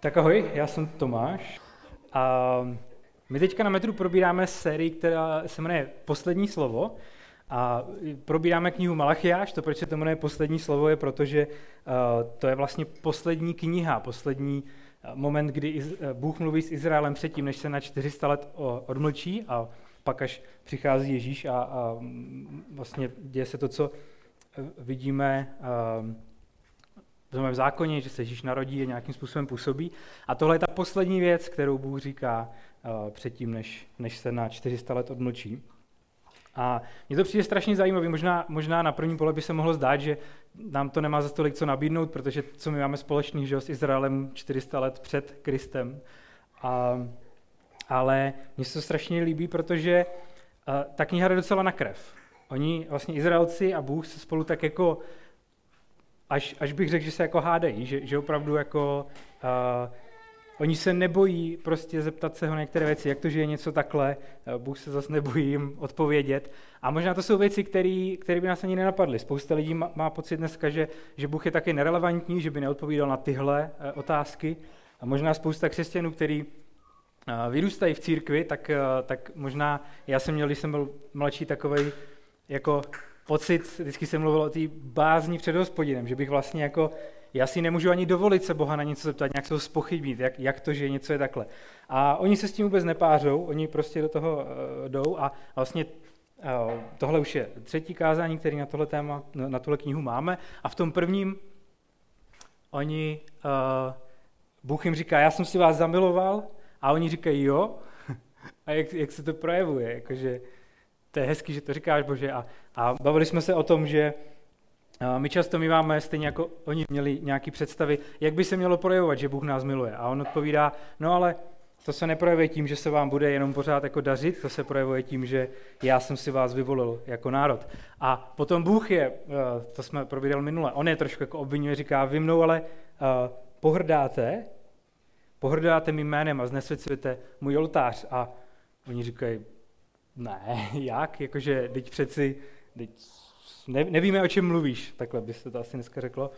Tak ahoj, já jsem Tomáš a my teďka na metru probíráme sérii, která se jmenuje Poslední slovo a probíráme knihu Malachiáš, to proč se to jmenuje Poslední slovo je proto, že uh, to je vlastně poslední kniha, poslední uh, moment, kdy uh, Bůh mluví s Izraelem předtím, než se na 400 let odmlčí a pak až přichází Ježíš a, a vlastně děje se to, co vidíme v novém zákoně, že se Ježíš narodí a nějakým způsobem působí. A tohle je ta poslední věc, kterou Bůh říká uh, předtím, než, než se na 400 let odmlčí. A mně to přijde strašně zajímavé. Možná, možná na první pole by se mohlo zdát, že nám to nemá za tolik co nabídnout, protože co my máme společný že, s Izraelem 400 let před Kristem. A, ale mně se to strašně líbí, protože uh, ta kniha jde docela na krev. Oni, vlastně Izraelci a Bůh se spolu tak jako až, až bych řekl, že se jako hádají, že, že opravdu jako uh, oni se nebojí prostě zeptat se ho některé věci, jak to, že je něco takhle, uh, Bůh se zase nebojí jim odpovědět. A možná to jsou věci, které by nás ani nenapadly. Spousta lidí má, má pocit dneska, že, že Bůh je taky nerelevantní, že by neodpovídal na tyhle uh, otázky. A možná spousta křesťanů, který uh, vyrůstají v církvi, tak, uh, tak možná já jsem měl, když jsem byl mladší, takovej jako pocit, vždycky jsem mluvil o té bázni před hospodinem, že bych vlastně jako, já si nemůžu ani dovolit se Boha na něco zeptat, nějak se ho spochybnit, jak, jak to, že něco je takhle. A oni se s tím vůbec nepářou, oni prostě do toho uh, jdou a vlastně uh, tohle už je třetí kázání, který na tohle téma, na tuhle knihu máme a v tom prvním oni, uh, Bůh jim říká, já jsem si vás zamiloval a oni říkají jo a jak, jak se to projevuje, jakože to je hezký, že to říkáš, Bože. A, a bavili jsme se o tom, že my často my máme, stejně jako oni měli nějaké představy, jak by se mělo projevovat, že Bůh nás miluje. A on odpovídá, no ale to se neprojevuje tím, že se vám bude jenom pořád jako dařit, to se projevuje tím, že já jsem si vás vyvolil jako národ. A potom Bůh je, to jsme probírali minule, on je trošku jako obvinuje, říká, vy mnou ale pohrdáte, pohrdáte mým jménem a znesvěcujete můj oltář. A oni říkají, ne, jak? Jakože, teď přeci, teď ne, nevíme, o čem mluvíš, takhle by se to asi dneska řeklo.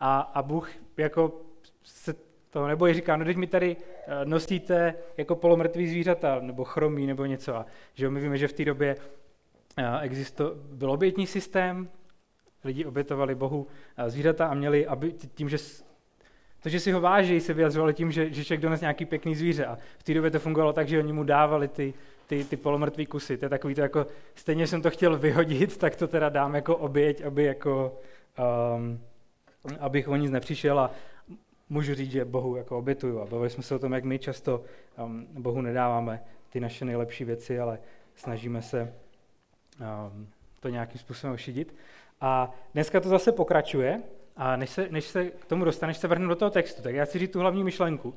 A, a Bůh jako se toho nebojí, říká, no teď mi tady eh, nosíte jako polomrtvý zvířata, nebo chromí, nebo něco. A že my víme, že v té době eh, existo, byl obětní systém, lidi obětovali Bohu eh, zvířata a měli, aby tím, že to, že si ho váží, se vyjadřovali tím, že, že člověk dones nějaký pěkný zvíře. A v té době to fungovalo tak, že oni mu dávali ty, ty, ty polomrtvý kusy. To je takový to jako, stejně jsem to chtěl vyhodit, tak to teda dám jako oběť, aby jako, um, abych o nic nepřišel a můžu říct, že Bohu jako obětuju. A bavili jsme se o tom, jak my často um, Bohu nedáváme ty naše nejlepší věci, ale snažíme se um, to nějakým způsobem ošidit. A dneska to zase pokračuje, a než se, než se k tomu dostaneš, se vrhnu do toho textu, tak já chci říct tu hlavní myšlenku,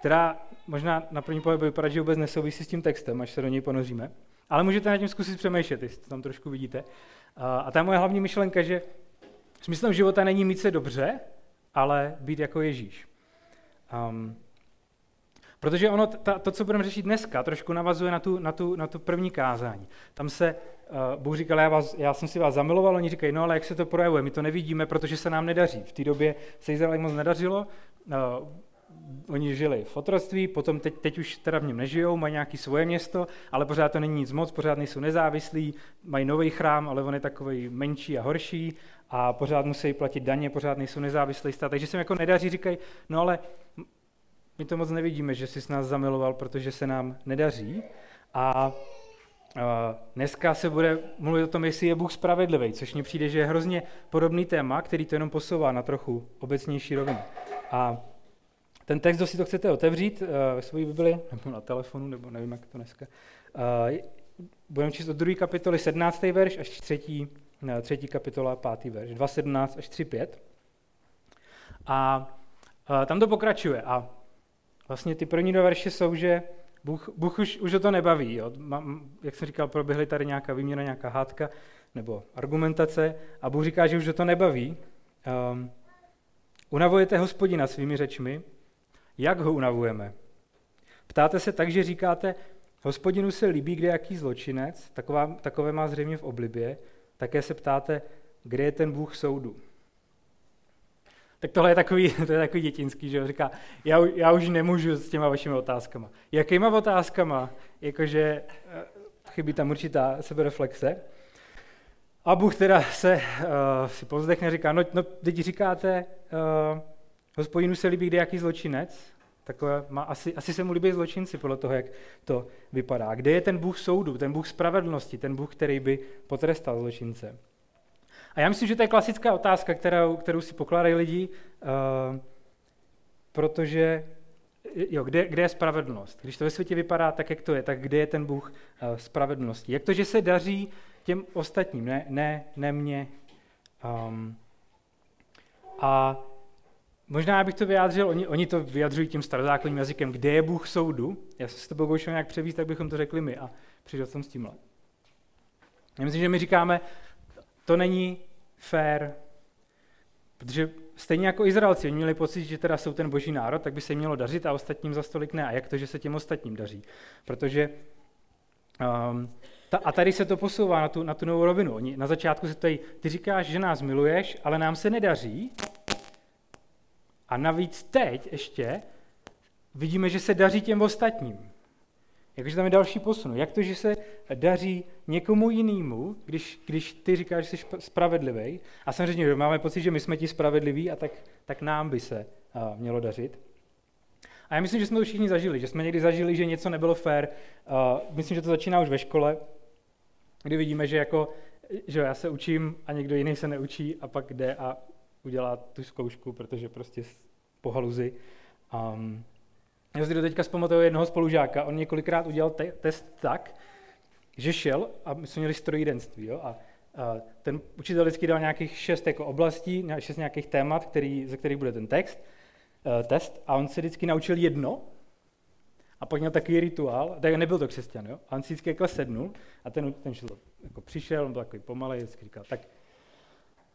která možná na první pohled vypadá, že vůbec nesouvisí s tím textem, až se do něj ponoříme. Ale můžete na tím zkusit přemýšlet, jestli to tam trošku vidíte. A ta moje hlavní myšlenka, že smyslem života není mít se dobře, ale být jako Ježíš. Um, protože ono, ta, to, co budeme řešit dneska, trošku navazuje na tu, na tu, na tu první kázání. Tam se uh, Bůh říkal, já, vás, já jsem si vás zamiloval, oni říkají, no ale jak se to projevuje, my to nevidíme, protože se nám nedaří. V té době se Izraeli moc nedařilo, uh, oni žili v otroctví, potom teď, teď už teda v něm nežijou, mají nějaké svoje město, ale pořád to není nic moc, pořád nejsou nezávislí, mají nový chrám, ale on je takový menší a horší a pořád musí platit daně, pořád nejsou nezávislí stát. Takže se jako nedaří, říkají, no ale my to moc nevidíme, že jsi s nás zamiloval, protože se nám nedaří. A Dneska se bude mluvit o tom, jestli je Bůh spravedlivý, což mně přijde, že je hrozně podobný téma, který to jenom posouvá na trochu obecnější rovinu. A ten text, kdo si to chcete otevřít uh, ve své Bibli, nebo na telefonu, nebo nevím, jak to dneska, uh, budeme číst od 2. kapitoly 17. verš až 3. Ne, 3. kapitola 5. verš, 2.17 až 3.5. A tam to pokračuje. A vlastně ty první dva verše jsou, že Bůh, Bůh už, už o to nebaví. Jo. Jak jsem říkal, proběhly tady nějaká výměna, nějaká hádka nebo argumentace a Bůh říká, že už o to nebaví. Um, unavujete hospodina svými řečmi, jak ho unavujeme? Ptáte se tak, že říkáte, hospodinu se líbí, kde jaký zločinec, taková, takové má zřejmě v oblibě, také se ptáte, kde je ten Bůh soudu. Tak tohle je takový, to je takový dětinský, že říká, já, já už nemůžu s těma vašimi otázkama. Jakýma otázkama? Jakože eh, chybí tam určitá sebereflexe. A Bůh teda se uh, si povzdechne, říká, no, no teď říkáte, uh, hospodinu se líbí jaký zločinec, takové, má, asi, asi se mu líbí zločinci podle toho, jak to vypadá. Kde je ten Bůh soudu, ten Bůh spravedlnosti, ten Bůh, který by potrestal zločince? A já myslím, že to je klasická otázka, kterou, kterou si pokládají lidi, uh, protože jo, kde, kde je spravedlnost? Když to ve světě vypadá tak, jak to je, tak kde je ten Bůh uh, spravedlnosti? Jak to, že se daří těm ostatním, ne, ne, ne mně? Um, a možná bych to vyjádřil, oni, oni to vyjadřují tím starozákonním jazykem, kde je Bůh soudu. Já jsem si to byl nějak převíst, tak bychom to řekli my a přišel jsem s tímhle. Já myslím, že my říkáme, to není fair, protože stejně jako Izraelci, oni měli pocit, že teda jsou ten boží národ, tak by se mělo dařit a ostatním za stolik ne. A jak to, že se těm ostatním daří? Protože um, ta, a tady se to posouvá na tu, na tu novou rovinu. Oni, na začátku se tady, ty říkáš, že nás miluješ, ale nám se nedaří. A navíc teď ještě vidíme, že se daří těm ostatním. Jakože tam je další posun. Jak to, že se daří někomu jinému, když, když ty říkáš, že jsi spravedlivý, a samozřejmě že máme pocit, že my jsme ti spravedliví a tak, tak nám by se uh, mělo dařit. A já myslím, že jsme to všichni zažili, že jsme někdy zažili, že něco nebylo fér. Uh, myslím, že to začíná už ve škole, kdy vidíme, že jako, že já se učím a někdo jiný se neučí a pak jde a udělá tu zkoušku, protože prostě po haluzi. Um, já si do teďka zpamatuju jednoho spolužáka, on několikrát udělal te- test tak, že šel a my jsme měli strojírenství, jo, a, a ten učitel vždycky dal nějakých šest jako oblastí, šest nějakých témat, který, ze kterých bude ten text, uh, test, a on se vždycky naučil jedno, a pak měl takový rituál, tak nebyl to křesťan, jo? A on si vždycky jako sednul a ten, ten šel, jako přišel, on byl takový pomalej, vždycky říkal, tak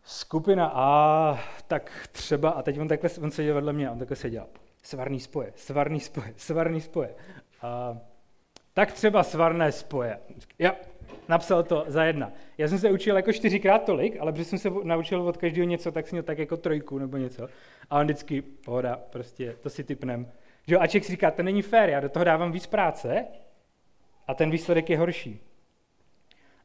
skupina A, tak třeba, a teď on takhle, on seděl vedle mě, on takhle seděl svarný spoje, svarný spoje, svarný spoje. A, tak třeba svarné spoje. Já napsal to za jedna. Já jsem se učil jako čtyřikrát tolik, ale protože jsem se naučil od každého něco, tak jsem měl tak jako trojku nebo něco. A on vždycky, pohoda, prostě to si typnem. Že a si říká, to není fér, já do toho dávám víc práce a ten výsledek je horší.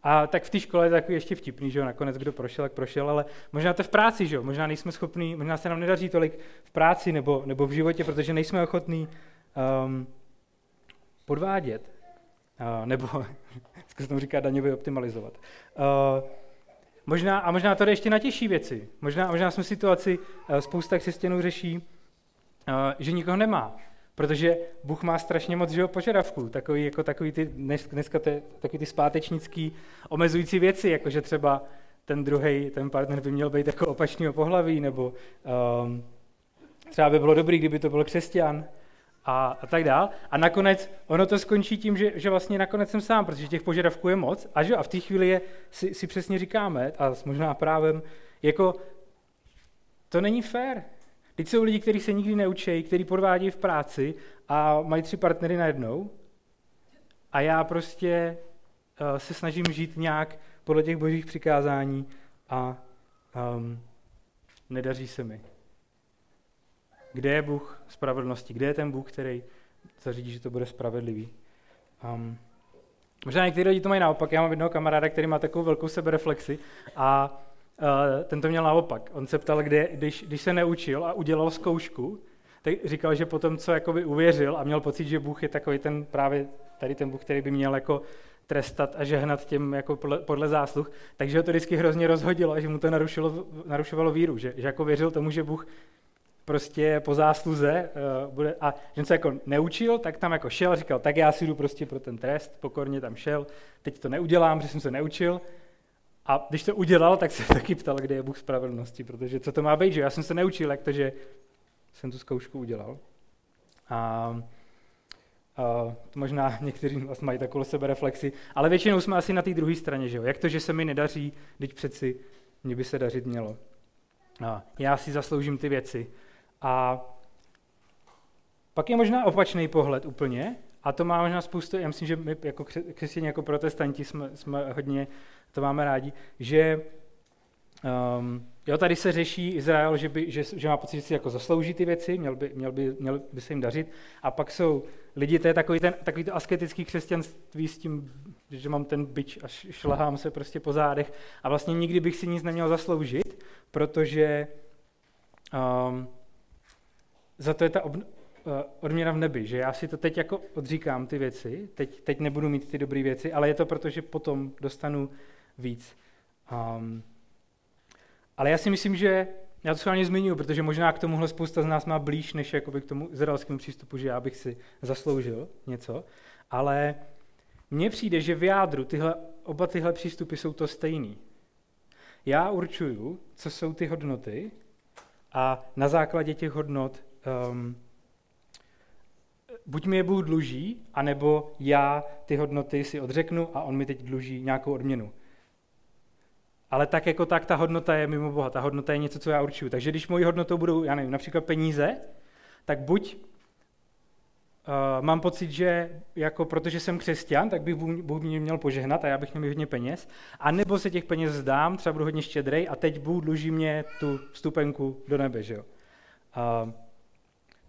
A tak v té škole je takový ještě vtipný, že jo, nakonec kdo prošel, tak prošel, ale možná to v práci, že jo, možná nejsme schopní, možná se nám nedaří tolik v práci nebo, nebo v životě, protože nejsme ochotní um, podvádět, uh, nebo, zkus tomu říkat, daňově optimalizovat. Uh, možná, a možná to jde ještě na těžší věci. Možná, možná jsme v situaci, uh, spousta křesťanů řeší, uh, že nikoho nemá, Protože Bůh má strašně moc živou požadavků, takový, jako takový ty, dnes, dneska ty, takový ty zpátečnický omezující věci, jako že třeba ten druhý, ten partner by měl být jako opačného pohlaví, nebo um, třeba by bylo dobrý, kdyby to byl křesťan a, a tak dál. A nakonec ono to skončí tím, že, že vlastně nakonec jsem sám, protože těch požadavků je moc a, že, a v té chvíli je, si, si přesně říkáme, a s možná právem, jako to není fér. Teď jsou lidi, kteří se nikdy neučí, kteří podvádějí v práci a mají tři partnery najednou. A já prostě uh, se snažím žít nějak podle těch božích přikázání a um, nedaří se mi. Kde je Bůh spravedlnosti? Kde je ten Bůh, který zařídí, že to bude spravedlivý? Um, možná někteří lidi to mají naopak. Já mám jednoho kamaráda, který má takovou velkou sebereflexi a ten to měl naopak. On se ptal, kde, když, když se neučil a udělal zkoušku, tak říkal, že potom, co jakoby uvěřil a měl pocit, že Bůh je takový ten právě tady ten Bůh, který by měl jako trestat a žehnat těm jako podle, podle zásluh, takže ho to vždycky hrozně rozhodilo a že mu to narušilo, narušovalo víru, že, že jako věřil tomu, že Bůh prostě po zásluze uh, bude, a že se jako neučil, tak tam jako šel, říkal, tak já si jdu prostě pro ten trest, pokorně tam šel, teď to neudělám, protože jsem se neučil, a když to udělal, tak se taky ptal, kde je Bůh spravedlnosti, protože co to má být, že já jsem se neučil, jak to, že jsem tu zkoušku udělal. A, a to možná někteří vás mají takovou sebereflexi, ale většinou jsme asi na té druhé straně, že jo? Jak to, že se mi nedaří, teď přeci mě by se dařit mělo. A já si zasloužím ty věci. A pak je možná opačný pohled úplně, a to má možná spoustu, já myslím, že my jako křesťané, jako protestanti jsme, jsme hodně to máme rádi, že Um, jo, tady se řeší Izrael, že, by, že, že má pocit, že si jako zaslouží ty věci, měl by, měl, by, měl by se jim dařit. A pak jsou lidi, to je takový, ten, takový to asketický křesťanství s tím, že mám ten byč a šlahám se prostě po zádech. A vlastně nikdy bych si nic neměl zasloužit, protože um, za to je ta ob, uh, odměna v nebi, že já si to teď jako odříkám ty věci, teď, teď nebudu mít ty dobré věci, ale je to proto, že potom dostanu víc. Um, ale já si myslím, že já to schválně zmiňuji, protože možná k tomuhle spousta z nás má blíž, než jakoby k tomu izraelskému přístupu, že já bych si zasloužil něco. Ale mně přijde, že v jádru tyhle, oba tyhle přístupy jsou to stejný. Já určuju, co jsou ty hodnoty a na základě těch hodnot um, buď mi je Bůh dluží, anebo já ty hodnoty si odřeknu a on mi teď dluží nějakou odměnu. Ale tak jako tak ta hodnota je mimo Boha, ta hodnota je něco, co já určuju. Takže když mojí hodnotou budou, já nevím, například peníze, tak buď uh, mám pocit, že jako protože jsem křesťan, tak bych Bůh mě měl požehnat a já bych měl hodně peněz, a nebo se těch peněz zdám, třeba budu hodně štědrej a teď Bůh dluží mě tu vstupenku do nebe, že jo. Uh,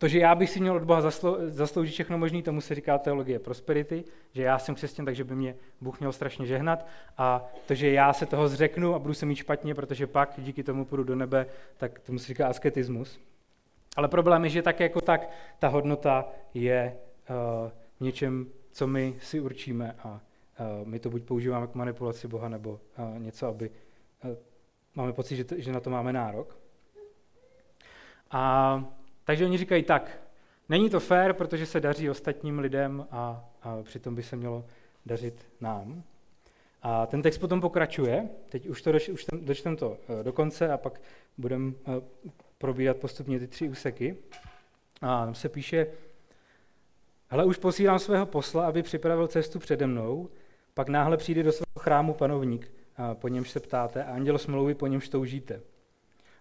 to, že já bych si měl od Boha zaslo, zasloužit všechno možné, tomu se říká teologie prosperity, že já jsem křesťan, takže by mě Bůh měl strašně žehnat. A to, že já se toho zřeknu a budu se mít špatně, protože pak díky tomu půjdu do nebe, tak tomu se říká asketismus. Ale problém je, že tak jako tak ta hodnota je uh, něčem, co my si určíme a uh, my to buď používáme k manipulaci Boha, nebo uh, něco, aby uh, máme pocit, že, to, že na to máme nárok. A takže oni říkají tak, není to fér, protože se daří ostatním lidem a, a přitom by se mělo dařit nám. A ten text potom pokračuje, teď už, to už ten, dočtem to eh, do konce a pak budeme eh, probírat postupně ty tři úseky. A tam se píše, hele, už posílám svého posla, aby připravil cestu přede mnou, pak náhle přijde do svého chrámu panovník, po němž se ptáte, a anděl smlouvy, po němž toužíte.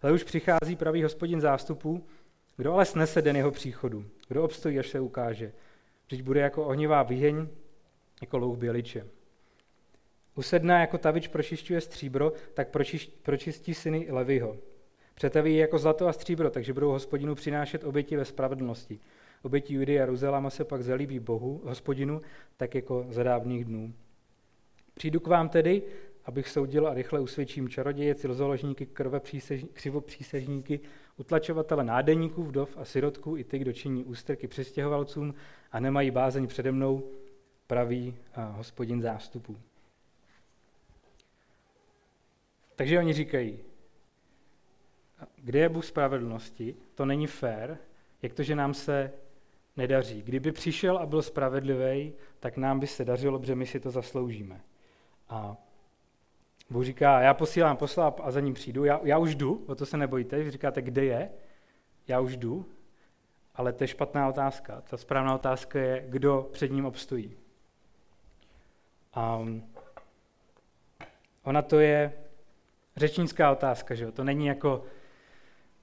Ale už přichází pravý hospodin zástupů, kdo ale snese den jeho příchodu? Kdo obstojí, až se ukáže? Vždyť bude jako ohnivá výheň, jako louh běliče. Usedná jako tavič pročišťuje stříbro, tak pročistí syny Levyho. Přetaví jako zlato a stříbro, takže budou hospodinu přinášet oběti ve spravedlnosti. Oběti Judy a Jeruzalema se pak zalíbí Bohu, hospodinu, tak jako za dávných dnů. Přijdu k vám tedy, abych soudil a rychle usvědčím čaroděje, cilzoložníky, krve křivopřísežníky, utlačovatele nádeníků, vdov a sirotků i ty, kdo činí ústrky přestěhovalcům a nemají bázeň přede mnou, praví hospodin zástupů. Takže oni říkají, kde je Bůh spravedlnosti, to není fér, jak to, že nám se nedaří. Kdyby přišel a byl spravedlivý, tak nám by se dařilo, protože my si to zasloužíme. A Bůh říká, já posílám posla a za ním přijdu, já, já už jdu, o to se nebojte, vy říkáte, kde je, já už jdu, ale to je špatná otázka. Ta správná otázka je, kdo před ním obstojí. A ona to je řečnická otázka, že jo? To není jako,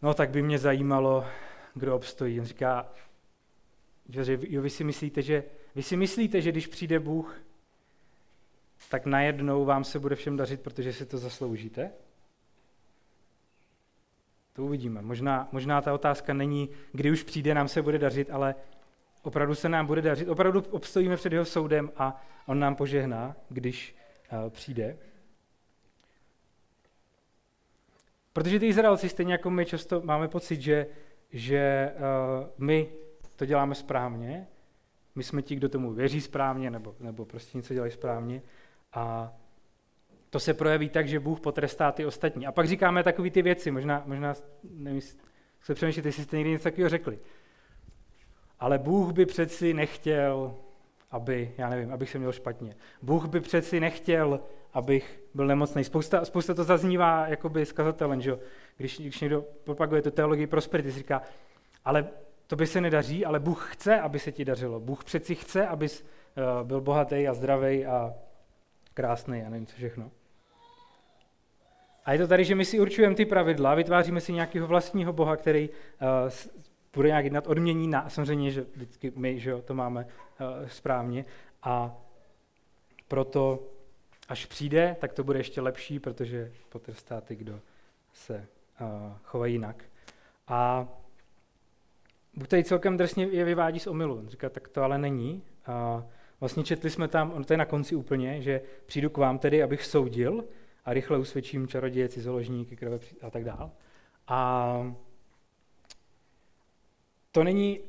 no tak by mě zajímalo, kdo obstojí. On říká, že jo, vy si myslíte, že, vy si myslíte, že když přijde Bůh, tak najednou vám se bude všem dařit, protože si to zasloužíte? To uvidíme. Možná, možná ta otázka není, kdy už přijde, nám se bude dařit, ale opravdu se nám bude dařit. Opravdu obstojíme před jeho soudem a on nám požehná, když uh, přijde. Protože ty Izraelci, stejně jako my, často máme pocit, že, že uh, my to děláme správně, my jsme ti, kdo tomu věří správně, nebo, nebo prostě něco dělají správně, a to se projeví tak, že Bůh potrestá ty ostatní. A pak říkáme takové ty věci, možná, možná nevím, se přemýšlet, jestli jste někdy něco takového řekli. Ale Bůh by přeci nechtěl, aby, já nevím, abych se měl špatně. Bůh by přeci nechtěl, abych byl nemocný. Spousta, spousta to zaznívá jakoby z kazatelem, že Když, když někdo propaguje tu teologii prosperity, říká, ale to by se nedaří, ale Bůh chce, aby se ti dařilo. Bůh přeci chce, abys uh, byl bohatý a zdravý a krásný a nevím co všechno. A je to tady, že my si určujeme ty pravidla, vytváříme si nějakého vlastního boha, který uh, bude nějak jednat, odmění na, samozřejmě, že vždycky my že jo, to máme uh, správně. A proto, až přijde, tak to bude ještě lepší, protože potrestá ty, kdo se uh, chovají jinak. A Bůh tady celkem drsně je vyvádí z omylu. Říká, tak to ale není. A vlastně četli jsme tam, on to je na konci úplně, že přijdu k vám tedy, abych soudil a rychle usvědčím čaroděje, cizoložníky, krve a tak dál. A to není,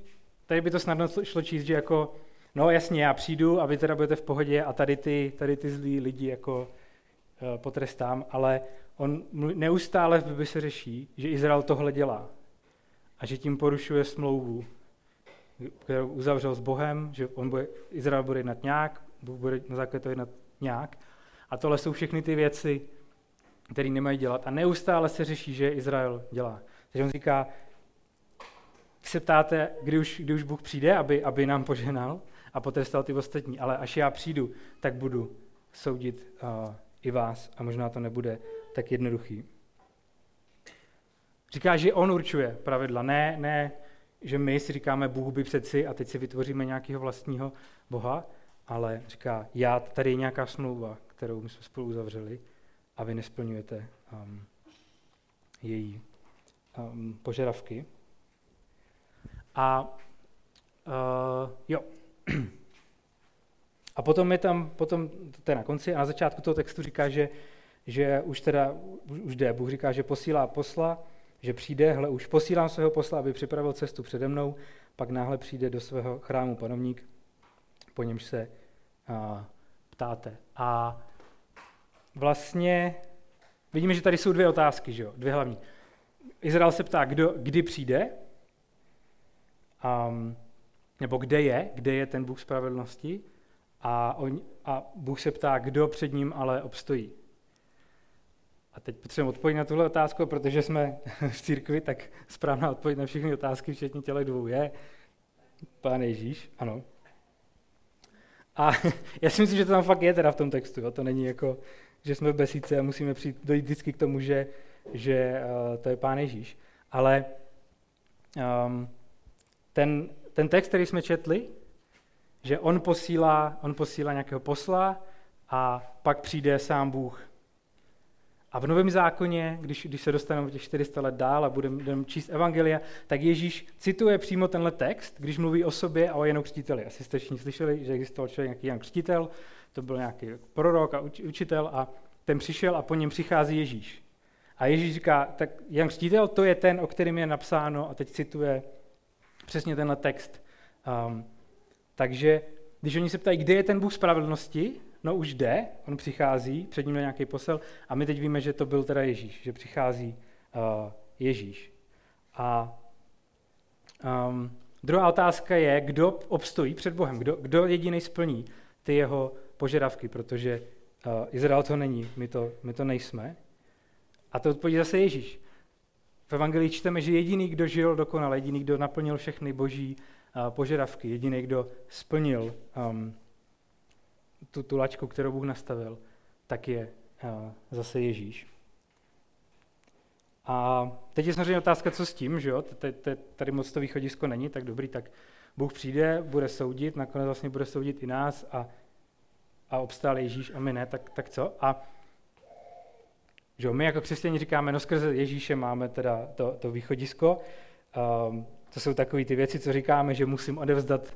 tady by to snadno šlo číst, že jako, no jasně, já přijdu a vy teda budete v pohodě a tady ty, tady ty zlí lidi jako uh, potrestám, ale on neustále by se řeší, že Izrael tohle dělá a že tím porušuje smlouvu, kterou uzavřel s Bohem, že on bude, Izrael bude jednat nějak, Bůh bude na základě toho jednat nějak. A tohle jsou všechny ty věci, které nemají dělat. A neustále se řeší, že Izrael dělá. Takže on říká, se ptáte, kdy už, kdy už Bůh přijde, aby, aby nám poženal a potrestal ty ostatní, ale až já přijdu, tak budu soudit uh, i vás a možná to nebude tak jednoduchý. Říká, že on určuje pravidla, ne, ne, že my si říkáme Bůh by přeci a teď si vytvoříme nějakého vlastního Boha, ale říká, já, tady je nějaká smlouva, kterou my jsme spolu uzavřeli a vy nesplňujete um, její um, požadavky. A uh, jo. A potom je tam, potom, to je na konci, a na začátku toho textu říká, že, že už teda, už jde, Bůh říká, že posílá posla, že přijde, hle, už posílám svého posla, aby připravil cestu přede mnou, pak náhle přijde do svého chrámu panovník, po němž se a, ptáte. A vlastně vidíme, že tady jsou dvě otázky, že jo? dvě hlavní. Izrael se ptá, kdo, kdy přijde, um, nebo kde je, kde je ten Bůh spravedlnosti, a, on, a Bůh se ptá, kdo před ním ale obstojí. A teď potřebujeme odpověď na tuhle otázku, protože jsme v církvi, tak správná odpověď na všechny otázky, včetně těle dvou, je Pán Ježíš, ano. A já si myslím, že to tam fakt je teda v tom textu. Jo? To není jako, že jsme v besíce a musíme přijít, dojít vždycky k tomu, že, že uh, to je Pán Ježíš. Ale um, ten, ten text, který jsme četli, že on posílá, on posílá nějakého posla a pak přijde sám Bůh a v Novém zákoně, když, když se dostaneme těch 400 let dál a budeme, budeme číst Evangelia, tak Ježíš cituje přímo tenhle text, když mluví o sobě a o Janu Křtiteli. Asi jste všichni slyšeli, že existoval člověk nějaký Jan Křtitel, to byl nějaký prorok a učitel a ten přišel a po něm přichází Ježíš. A Ježíš říká, tak Jan Křtitel to je ten, o kterém je napsáno, a teď cituje přesně tenhle text. Um, takže když oni se ptají, kde je ten Bůh spravedlnosti, no už jde, on přichází, před ním je nějaký posel a my teď víme, že to byl teda Ježíš, že přichází uh, Ježíš. A um, druhá otázka je, kdo obstojí před Bohem, kdo, kdo jediný splní ty jeho požadavky, protože uh, Izrael to není, my to, my to nejsme. A to odpovědí zase Ježíš. V Evangelii čteme, že jediný, kdo žil dokonale, jediný, kdo naplnil všechny boží uh, požadavky, jediný, kdo splnil um, tu, tu lačku, kterou Bůh nastavil, tak je uh, zase Ježíš. A teď je samozřejmě otázka, co s tím, že jo? Tady moc to východisko není, tak dobrý, tak Bůh přijde, bude soudit, nakonec vlastně bude soudit i nás a, a obstál Ježíš a my ne, tak, tak co? A že jo, my jako křesťani říkáme, no skrze Ježíše máme teda to, to východisko. Um, to jsou takové ty věci, co říkáme, že musím odevzdat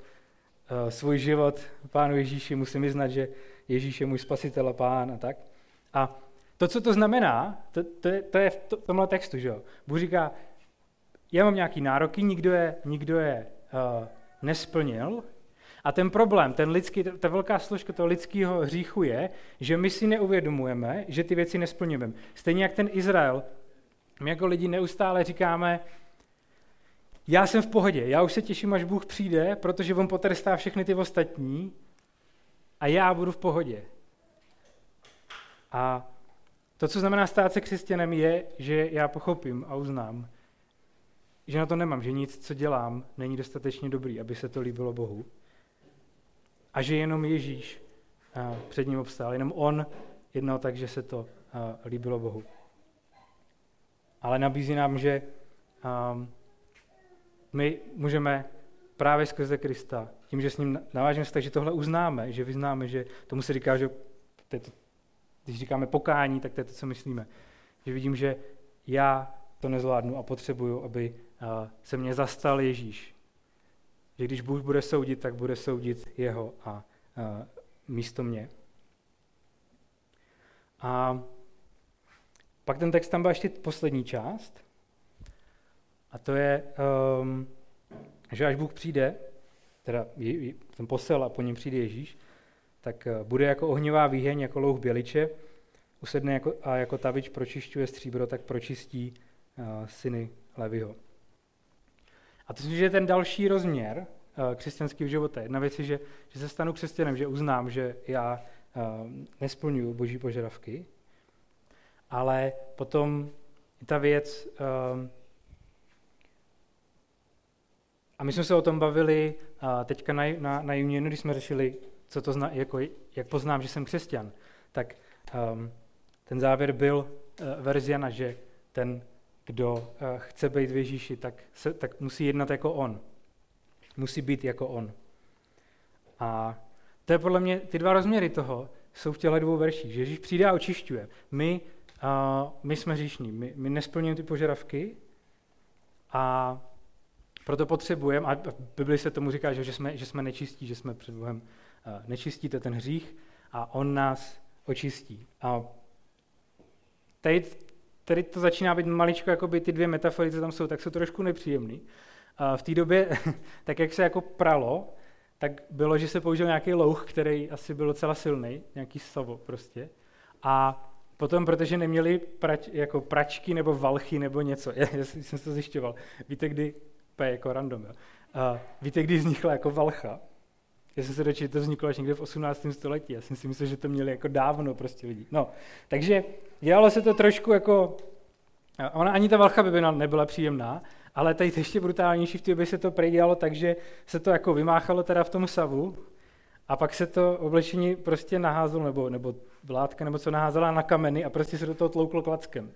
svůj život Pánu Ježíši, musím vyznat, že Ježíš je můj spasitel a pán a tak. A to, co to znamená, to, to, je, to je v tomhle textu, že jo. Bůh říká, já mám nějaký nároky, nikdo je, nikdo je uh, nesplnil, a ten problém, ten lidský, ta velká složka toho lidského hříchu je, že my si neuvědomujeme, že ty věci nesplňujeme. Stejně jak ten Izrael, my jako lidi neustále říkáme, já jsem v pohodě, já už se těším, až Bůh přijde, protože on potrestá všechny ty ostatní a já budu v pohodě. A to, co znamená stát se křesťanem, je, že já pochopím a uznám, že na to nemám, že nic, co dělám, není dostatečně dobrý, aby se to líbilo Bohu. A že jenom Ježíš před ním obstál, jenom on jednal tak, že se to líbilo Bohu. Ale nabízí nám, že my můžeme právě skrze Krista, tím, že s ním navážeme vztah, že tohle uznáme, že vyznáme, že tomu se říká, že to to, když říkáme pokání, tak to je to, co myslíme. Že vidím, že já to nezvládnu a potřebuju, aby se mě zastal Ježíš. Že když Bůh bude soudit, tak bude soudit jeho a místo mě. A pak ten text tam byl ještě poslední část. A to je, um, že až Bůh přijde, teda ten posel a po něm přijde Ježíš, tak eh, bude jako ohnivá výheň, jako louh běliče, usedne jako, a jako tavič pročišťuje stříbro, tak pročistí uh, syny Levyho. A to je ten další rozměr uh, křesťanského života. Jedna věc je, že, že se stanu křesťanem, že uznám, že já uh, nesplňuji boží požadavky, ale potom ta věc, uh, a my jsme se o tom bavili teďka na, na, na Unionu, když jsme řešili, co to zna, jako, jak poznám, že jsem křesťan, tak um, ten závěr byl uh, verziana, že ten, kdo uh, chce být v Ježíši, tak, se, tak musí jednat jako on. Musí být jako on. A to je podle mě, ty dva rozměry toho jsou v těchto dvou verších, že Ježíš přijde a očišťuje. My, uh, my jsme hříšní, my, my nesplňujeme ty požadavky a proto potřebujeme, a v Bibli se tomu říká, že, jsme, že jsme nečistí, že jsme před Bohem uh, nečistí, to je ten hřích, a On nás očistí. A tady, tady to začíná být maličko, jako by ty dvě metafory, co tam jsou, tak jsou trošku nepříjemný. Uh, v té době, tak jak se jako pralo, tak bylo, že se použil nějaký louh, který asi byl docela silný, nějaký savo prostě. A potom, protože neměli prač, jako pračky nebo valchy nebo něco, já, já jsem to zjišťoval, víte, kdy P jako random. Jo. A víte, kdy vznikla jako valcha? Já jsem se dočil, že to vzniklo až někde v 18. století. Já jsem si myslel, že to měli jako dávno prostě lidi. No, takže dělalo se to trošku jako... Ona ani ta valcha by nebyla příjemná, ale tady ještě brutálnější v té době se to prej dělalo tak, že se to jako vymáchalo teda v tom savu a pak se to oblečení prostě naházelo, nebo, nebo vládka, nebo co naházela na kameny a prostě se do toho tlouklo klackem.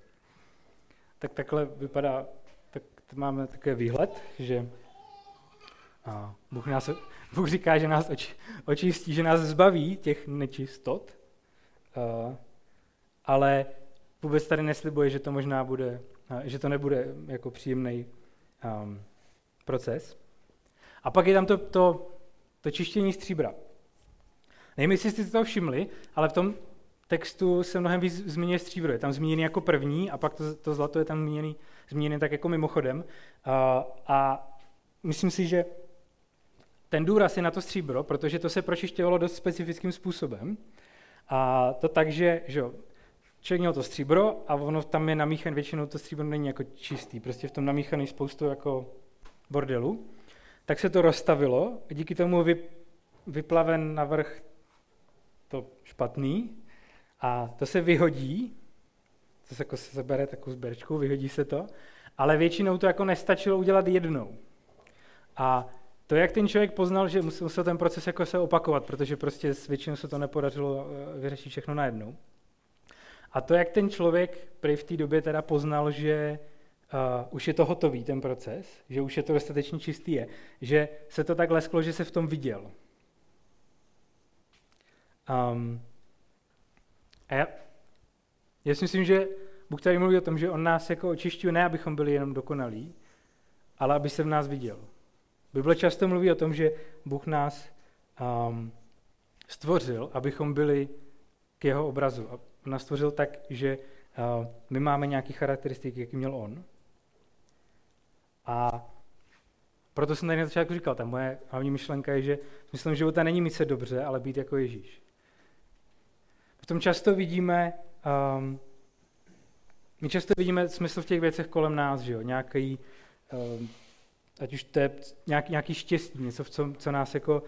Tak takhle vypadá máme takový výhled, že a Bůh, nás, Bůh říká, že nás oči, očistí, že nás zbaví těch nečistot, a, ale vůbec tady neslibuje, že to možná bude, že to nebude jako příjemný um, proces. A pak je tam to, to, to čištění stříbra. Nevím, jestli jste to všimli, ale v tom textu se mnohem víc zmíní stříbro. Je tam zmíněný jako první a pak to, to zlato je tam zmíněný, zmíněný tak jako mimochodem. A, a myslím si, že ten důraz je na to stříbro, protože to se pročišťovalo dost specifickým způsobem. A to tak, že, že člověk měl to stříbro a ono tam je namíchan, většinou to stříbro není jako čistý, prostě v tom namíchaný spoustu jako bordelu. Tak se to rozstavilo, díky tomu vy, vyplaven navrh to špatný a to se vyhodí, to se jako se bere takovou sběrčkou, vyhodí se to, ale většinou to jako nestačilo udělat jednou. A to, jak ten člověk poznal, že musel ten proces jako se opakovat, protože prostě s většinou se to nepodařilo eh, vyřešit všechno najednou. A to, jak ten člověk prý v té době teda poznal, že uh, už je to hotový, ten proces, že už je to dostatečně čistý, je, že se to tak lesklo, že se v tom viděl. Um, a já, já si myslím, že Bůh tady mluví o tom, že On nás jako očišťuje, ne abychom byli jenom dokonalí, ale aby se v nás viděl. Bible často mluví o tom, že Bůh nás um, stvořil, abychom byli k jeho obrazu. A nás stvořil tak, že uh, my máme nějaké charakteristiky, jaký měl on. A proto jsem tady na začátku říkal, ta moje hlavní myšlenka je, že smyslem života není mít se dobře, ale být jako Ježíš. Tom často vidíme, um, my často vidíme smysl v těch věcech kolem nás, že jo? Nějaký, um, ať už to je nějaký, nějaký štěstí, něco, co, co nás jako,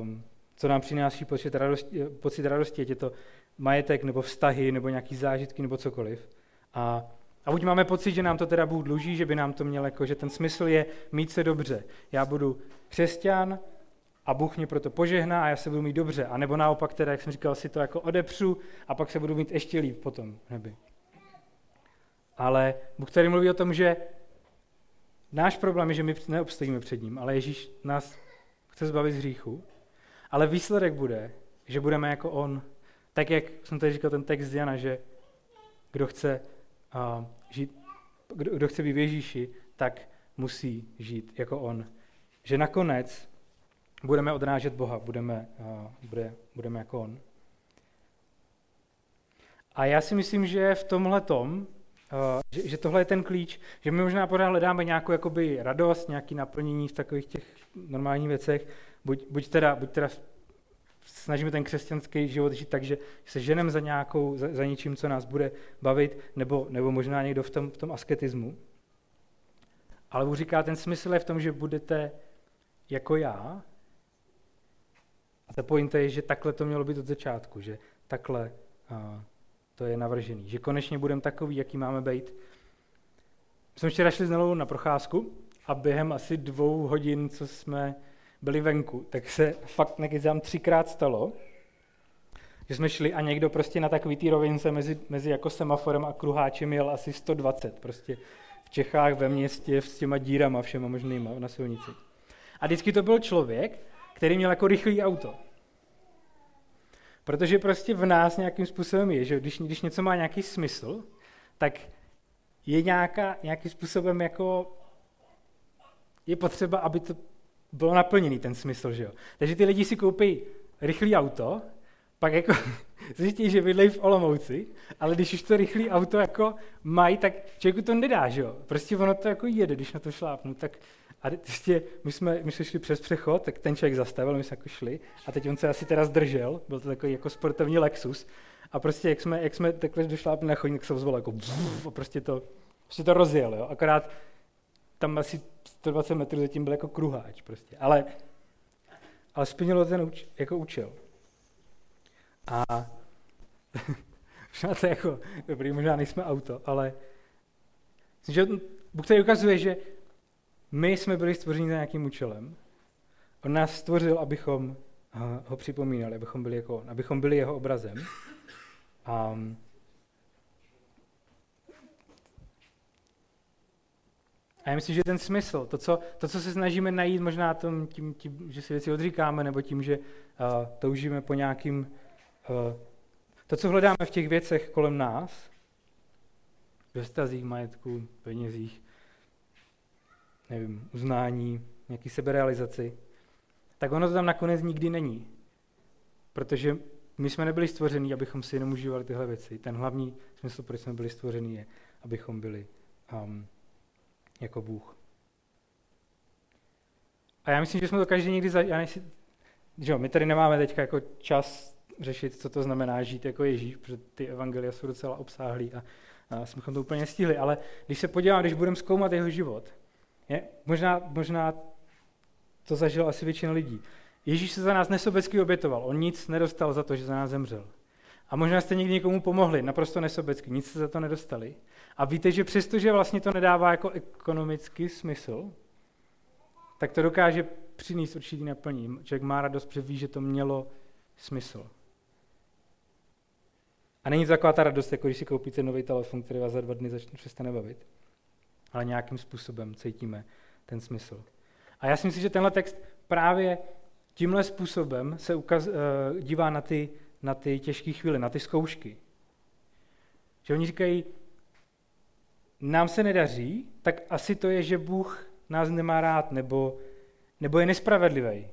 um, co nám přináší pocit radosti, pocit radosti, ať je to majetek, nebo vztahy, nebo nějaký zážitky, nebo cokoliv. A, a buď máme pocit, že nám to teda Bůh dluží, že by nám to měl jako, že ten smysl je mít se dobře. Já budu křesťan, a Bůh mě proto požehná a já se budu mít dobře. A nebo naopak teda, jak jsem říkal, si to jako odepřu a pak se budu mít ještě líp potom v nebi. Ale Bůh tady mluví o tom, že náš problém je, že my neobstojíme před ním, ale Ježíš nás chce zbavit z hříchu. Ale výsledek bude, že budeme jako on. Tak jak jsem tady říkal ten text Jana, že kdo chce uh, žít, kdo, kdo chce být v Ježíši, tak musí žít jako on. Že nakonec budeme odrážet Boha, budeme, uh, bude, budeme jako on. A já si myslím, že v tomhle tom, uh, že, že tohle je ten klíč, že my možná pořád hledáme nějakou jakoby radost, nějaké naplnění v takových těch normálních věcech, buď, buď, teda, buď teda snažíme ten křesťanský život žít tak, že se ženem za, nějakou, za, za něčím, co nás bude bavit, nebo, nebo možná někdo v tom, v tom asketismu. Ale Bůh říká, ten smysl je v tom, že budete jako já. Ta pointa je, že takhle to mělo být od začátku, že takhle uh, to je navržený. Že konečně budeme takový, jaký máme být. My jsme včera šli s Nelou na procházku a během asi dvou hodin, co jsme byli venku, tak se fakt nekýzám třikrát stalo, že jsme šli a někdo prostě na takový tý rovince mezi, mezi jako semaforem a kruháčem jel asi 120, prostě v Čechách, ve městě, s těma dírama všema možnýma na silnici. A vždycky to byl člověk, který měl jako rychlý auto. Protože prostě v nás nějakým způsobem je, že když, když něco má nějaký smysl, tak je nějaká, nějakým způsobem jako je potřeba, aby to bylo naplněný ten smysl, že jo. Takže ty lidi si koupí rychlý auto, pak jako zjistí, že bydlejí v Olomouci, ale když už to rychlý auto jako mají, tak člověku to nedá, že jo. Prostě ono to jako jede, když na to šlápnu, tak a prostě my jsme, my jsme šli přes přechod, tak ten člověk zastavil, my jsme jako šli a teď on se asi teda zdržel, byl to takový jako sportovní Lexus a prostě jak jsme, jak jsme takhle došlápli na chodník, se ozval jako a prostě to, prostě to rozjel, jo. Akorát tam asi 120 metrů zatím byl jako kruháč prostě. Ale, ale splnilo ten uč, jako účel. A možná to je jako, dobrý, možná nejsme auto, ale myslím, že Bůh tady ukazuje, že my jsme byli stvořeni za nějakým účelem. On nás stvořil, abychom ho připomínali, abychom byli, jako, abychom byli jeho obrazem. A A já myslím, že ten smysl, to co, to, co se snažíme najít možná tom, tím, tím, že si věci odříkáme, nebo tím, že uh, toužíme po nějakým, uh, to, co hledáme v těch věcech kolem nás, ve stazích, majetku, penězích, nevím, uznání, nějaký seberealizaci, tak ono to tam nakonec nikdy není. Protože my jsme nebyli stvoření, abychom si jenom užívali tyhle věci. Ten hlavní smysl, proč jsme byli stvoření, je, abychom byli um, jako Bůh. A já myslím, že jsme to každý někdy za... Já nejsi, jo, my tady nemáme teď jako čas řešit, co to znamená žít jako Ježíš, protože ty evangelia jsou docela obsáhlý a, a jsme to úplně stihli. Ale když se podívám, když budeme zkoumat jeho život, je, možná, možná to zažil asi většina lidí. Ježíš se za nás nesobecky obětoval. On nic nedostal za to, že za nás zemřel. A možná jste někdy někomu pomohli, naprosto nesobecky, nic se za to nedostali. A víte, že přestože vlastně to nedává jako ekonomický smysl, tak to dokáže přinést určitý naplnění. Člověk má radost, protože ví, že to mělo smysl. A není to taková ta radost, jako když si koupíte nový telefon, který vás za dva dny začne přestane bavit. Ale nějakým způsobem cítíme ten smysl. A já si myslím, že tenhle text právě tímhle způsobem se ukaz, uh, dívá na ty, na ty těžké chvíle, na ty zkoušky. Že oni říkají, nám se nedaří, tak asi to je, že Bůh nás nemá rád, nebo, nebo je nespravedlivý.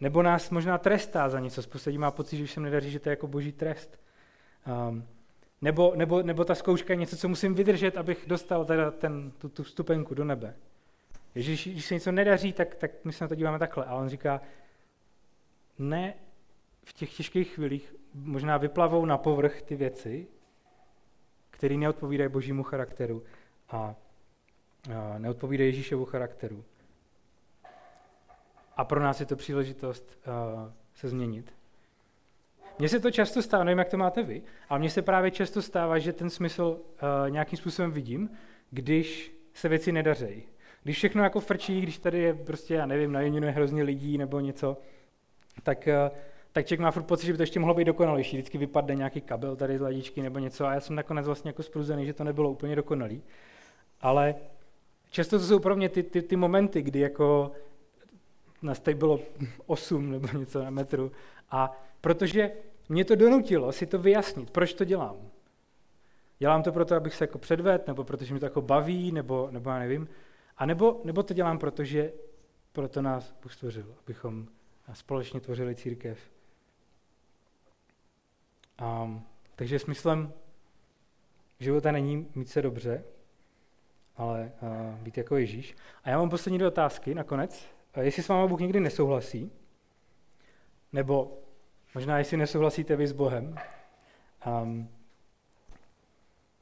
Nebo nás možná trestá za něco. Spousta má pocit, že už se nedaří, že to je jako boží trest. Um, nebo, nebo, nebo ta zkouška je něco, co musím vydržet, abych dostal teda ten, tu, tu vstupenku do nebe. Ježíš, když se něco nedaří, tak, tak my se na to díváme takhle. A on říká, ne v těch těžkých chvílích možná vyplavou na povrch ty věci, který neodpovídají božímu charakteru a, a neodpovídají Ježíšovu charakteru. A pro nás je to příležitost uh, se změnit. Mně se to často stává, nevím, jak to máte vy, ale mně se právě často stává, že ten smysl uh, nějakým způsobem vidím, když se věci nedařejí. Když všechno jako frčí, když tady je prostě, já nevím, na je hrozně lidí nebo něco, tak uh, tak člověk má furt pocit, že by to ještě mohlo být dokonalejší. Vždycky vypadne nějaký kabel tady z ladičky nebo něco a já jsem nakonec vlastně jako spruzený, že to nebylo úplně dokonalý. Ale často to jsou pro mě ty, ty, ty momenty, kdy jako nás tady bylo 8 nebo něco na metru a protože mě to donutilo si to vyjasnit, proč to dělám. Dělám to proto, abych se jako předved, nebo protože mi to jako baví, nebo, nebo já nevím. A nebo, nebo to dělám, protože proto nás Bůh stvořil, abychom společně tvořili církev. A, takže smyslem života není mít se dobře, ale a, být jako Ježíš. A já mám poslední dvě otázky nakonec. Jestli s vámi Bůh někdy nesouhlasí, nebo možná jestli nesouhlasíte vy s Bohem, um,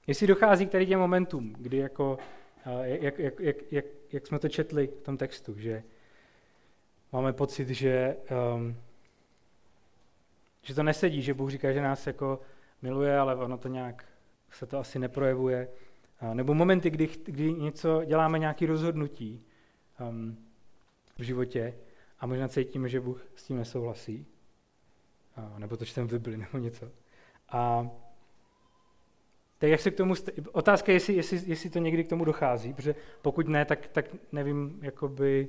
jestli dochází k tady těm momentům, kdy jako, uh, jak, jak, jak, jak, jak jsme to četli v tom textu, že máme pocit, že, um, že to nesedí, že Bůh říká, že nás jako miluje, ale ono to nějak se to asi neprojevuje. Uh, nebo momenty, kdy, kdy něco děláme nějaké rozhodnutí um, v životě a možná cítíme, že Bůh s tím nesouhlasí. Nebo to čteme v Bibli nebo něco. A tak jak se k tomu, otázka je, jestli, jestli, jestli to někdy k tomu dochází, protože pokud ne, tak, tak nevím, jakoby,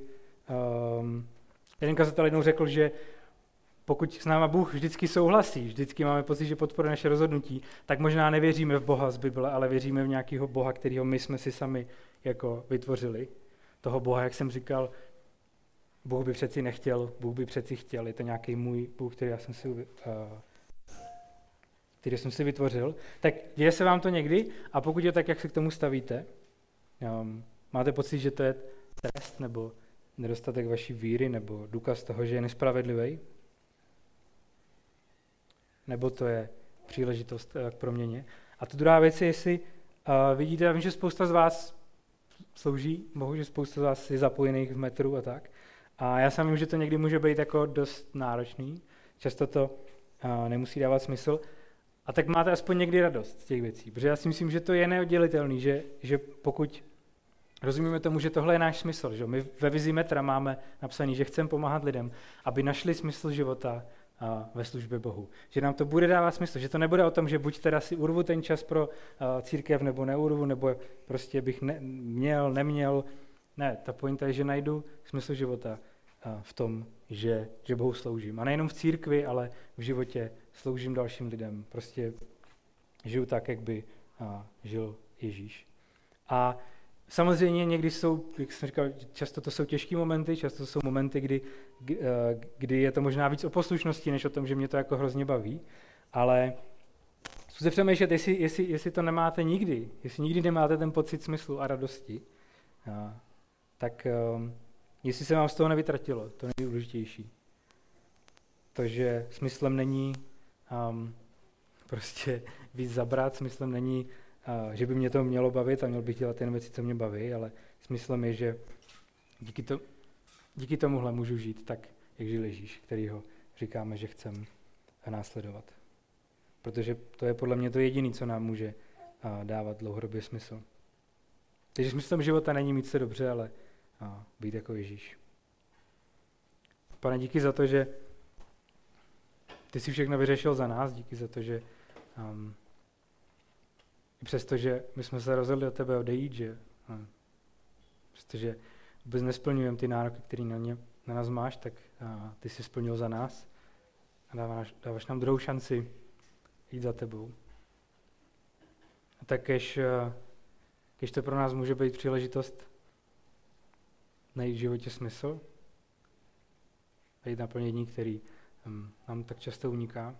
um, jeden kazatel jednou řekl, že pokud s náma Bůh vždycky souhlasí, vždycky máme pocit, že podporuje naše rozhodnutí, tak možná nevěříme v Boha z Bible, ale věříme v nějakého Boha, kterého my jsme si sami jako vytvořili. Toho Boha, jak jsem říkal, Bůh by přeci nechtěl, Bůh by přeci chtěl, je to nějaký můj Bůh, který já jsem si uh, který jsem si vytvořil, tak děje se vám to někdy a pokud je tak, jak se k tomu stavíte, um, máte pocit, že to je trest nebo nedostatek vaší víry nebo důkaz toho, že je nespravedlivý? Nebo to je příležitost eh, k proměně? A ta druhá věc je, jestli uh, vidíte, já vím, že spousta z vás slouží Bohu, že spousta z vás je zapojených v metru a tak. A já sám vím, že to někdy může být jako dost náročný. Často to uh, nemusí dávat smysl. A tak máte aspoň někdy radost z těch věcí, protože já si myslím, že to je neoddělitelný, že, že pokud rozumíme tomu, že tohle je náš smysl, že my ve vizi metra máme napsaný, že chceme pomáhat lidem, aby našli smysl života a ve službě Bohu. Že nám to bude dávat smysl, že to nebude o tom, že buď teda si urvu ten čas pro církev, nebo neurvu, nebo prostě bych ne, měl, neměl. Ne, ta pointa je, že najdu smysl života v tom, že, že Bohu sloužím. A nejenom v církvi, ale v životě sloužím dalším lidem. Prostě žiju tak, jak by a, žil Ježíš. A samozřejmě někdy jsou, jak jsem říkal, často to jsou těžké momenty, často to jsou momenty, kdy, kdy je to možná víc o poslušnosti, než o tom, že mě to jako hrozně baví, ale zkuste přemýšlet, jestli, jestli, jestli to nemáte nikdy, jestli nikdy nemáte ten pocit smyslu a radosti, tak um, jestli se vám z toho nevytratilo, to nejdůležitější. To, že smyslem není um, prostě víc zabrat, smyslem není, uh, že by mě to mělo bavit a měl bych dělat jen věci, co mě baví, ale smyslem je, že díky, to, díky tomuhle můžu žít tak, jak žil Ježíš, ho říkáme, že chceme následovat. Protože to je podle mě to jediné, co nám může uh, dávat dlouhodobě smysl. Takže smyslem života není mít se dobře, ale uh, být jako Ježíš. Pane, díky za to, že ty jsi všechno vyřešil za nás, díky za to, že um, i přesto, že my jsme se rozhodli od tebe odejít, že um, přestože vůbec nesplňujeme ty nároky, které na, ně, na nás máš, tak uh, ty jsi splnil za nás a dáváš, dáváš nám druhou šanci jít za tebou. A tak kež, uh, to pro nás může být příležitost najít v životě smysl a jít naplnění, který nám tak často uniká.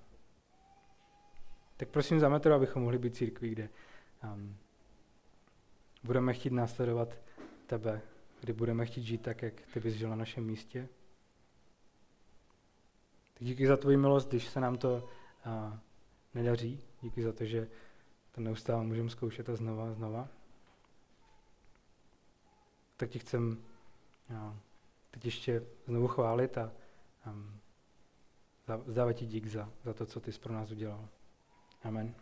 Tak prosím za metro, abychom mohli být církví, kde um, budeme chtít následovat tebe, kdy budeme chtít žít tak, jak ty bys žil na našem místě. Tak díky za tvoji milost, když se nám to uh, nedaří. Díky za to, že to neustále můžeme zkoušet a znova a znova. Tak ti chcem uh, teď ještě znovu chválit a um, Vzdávat ti dík za, za to, co ty jsi pro nás udělal. Amen.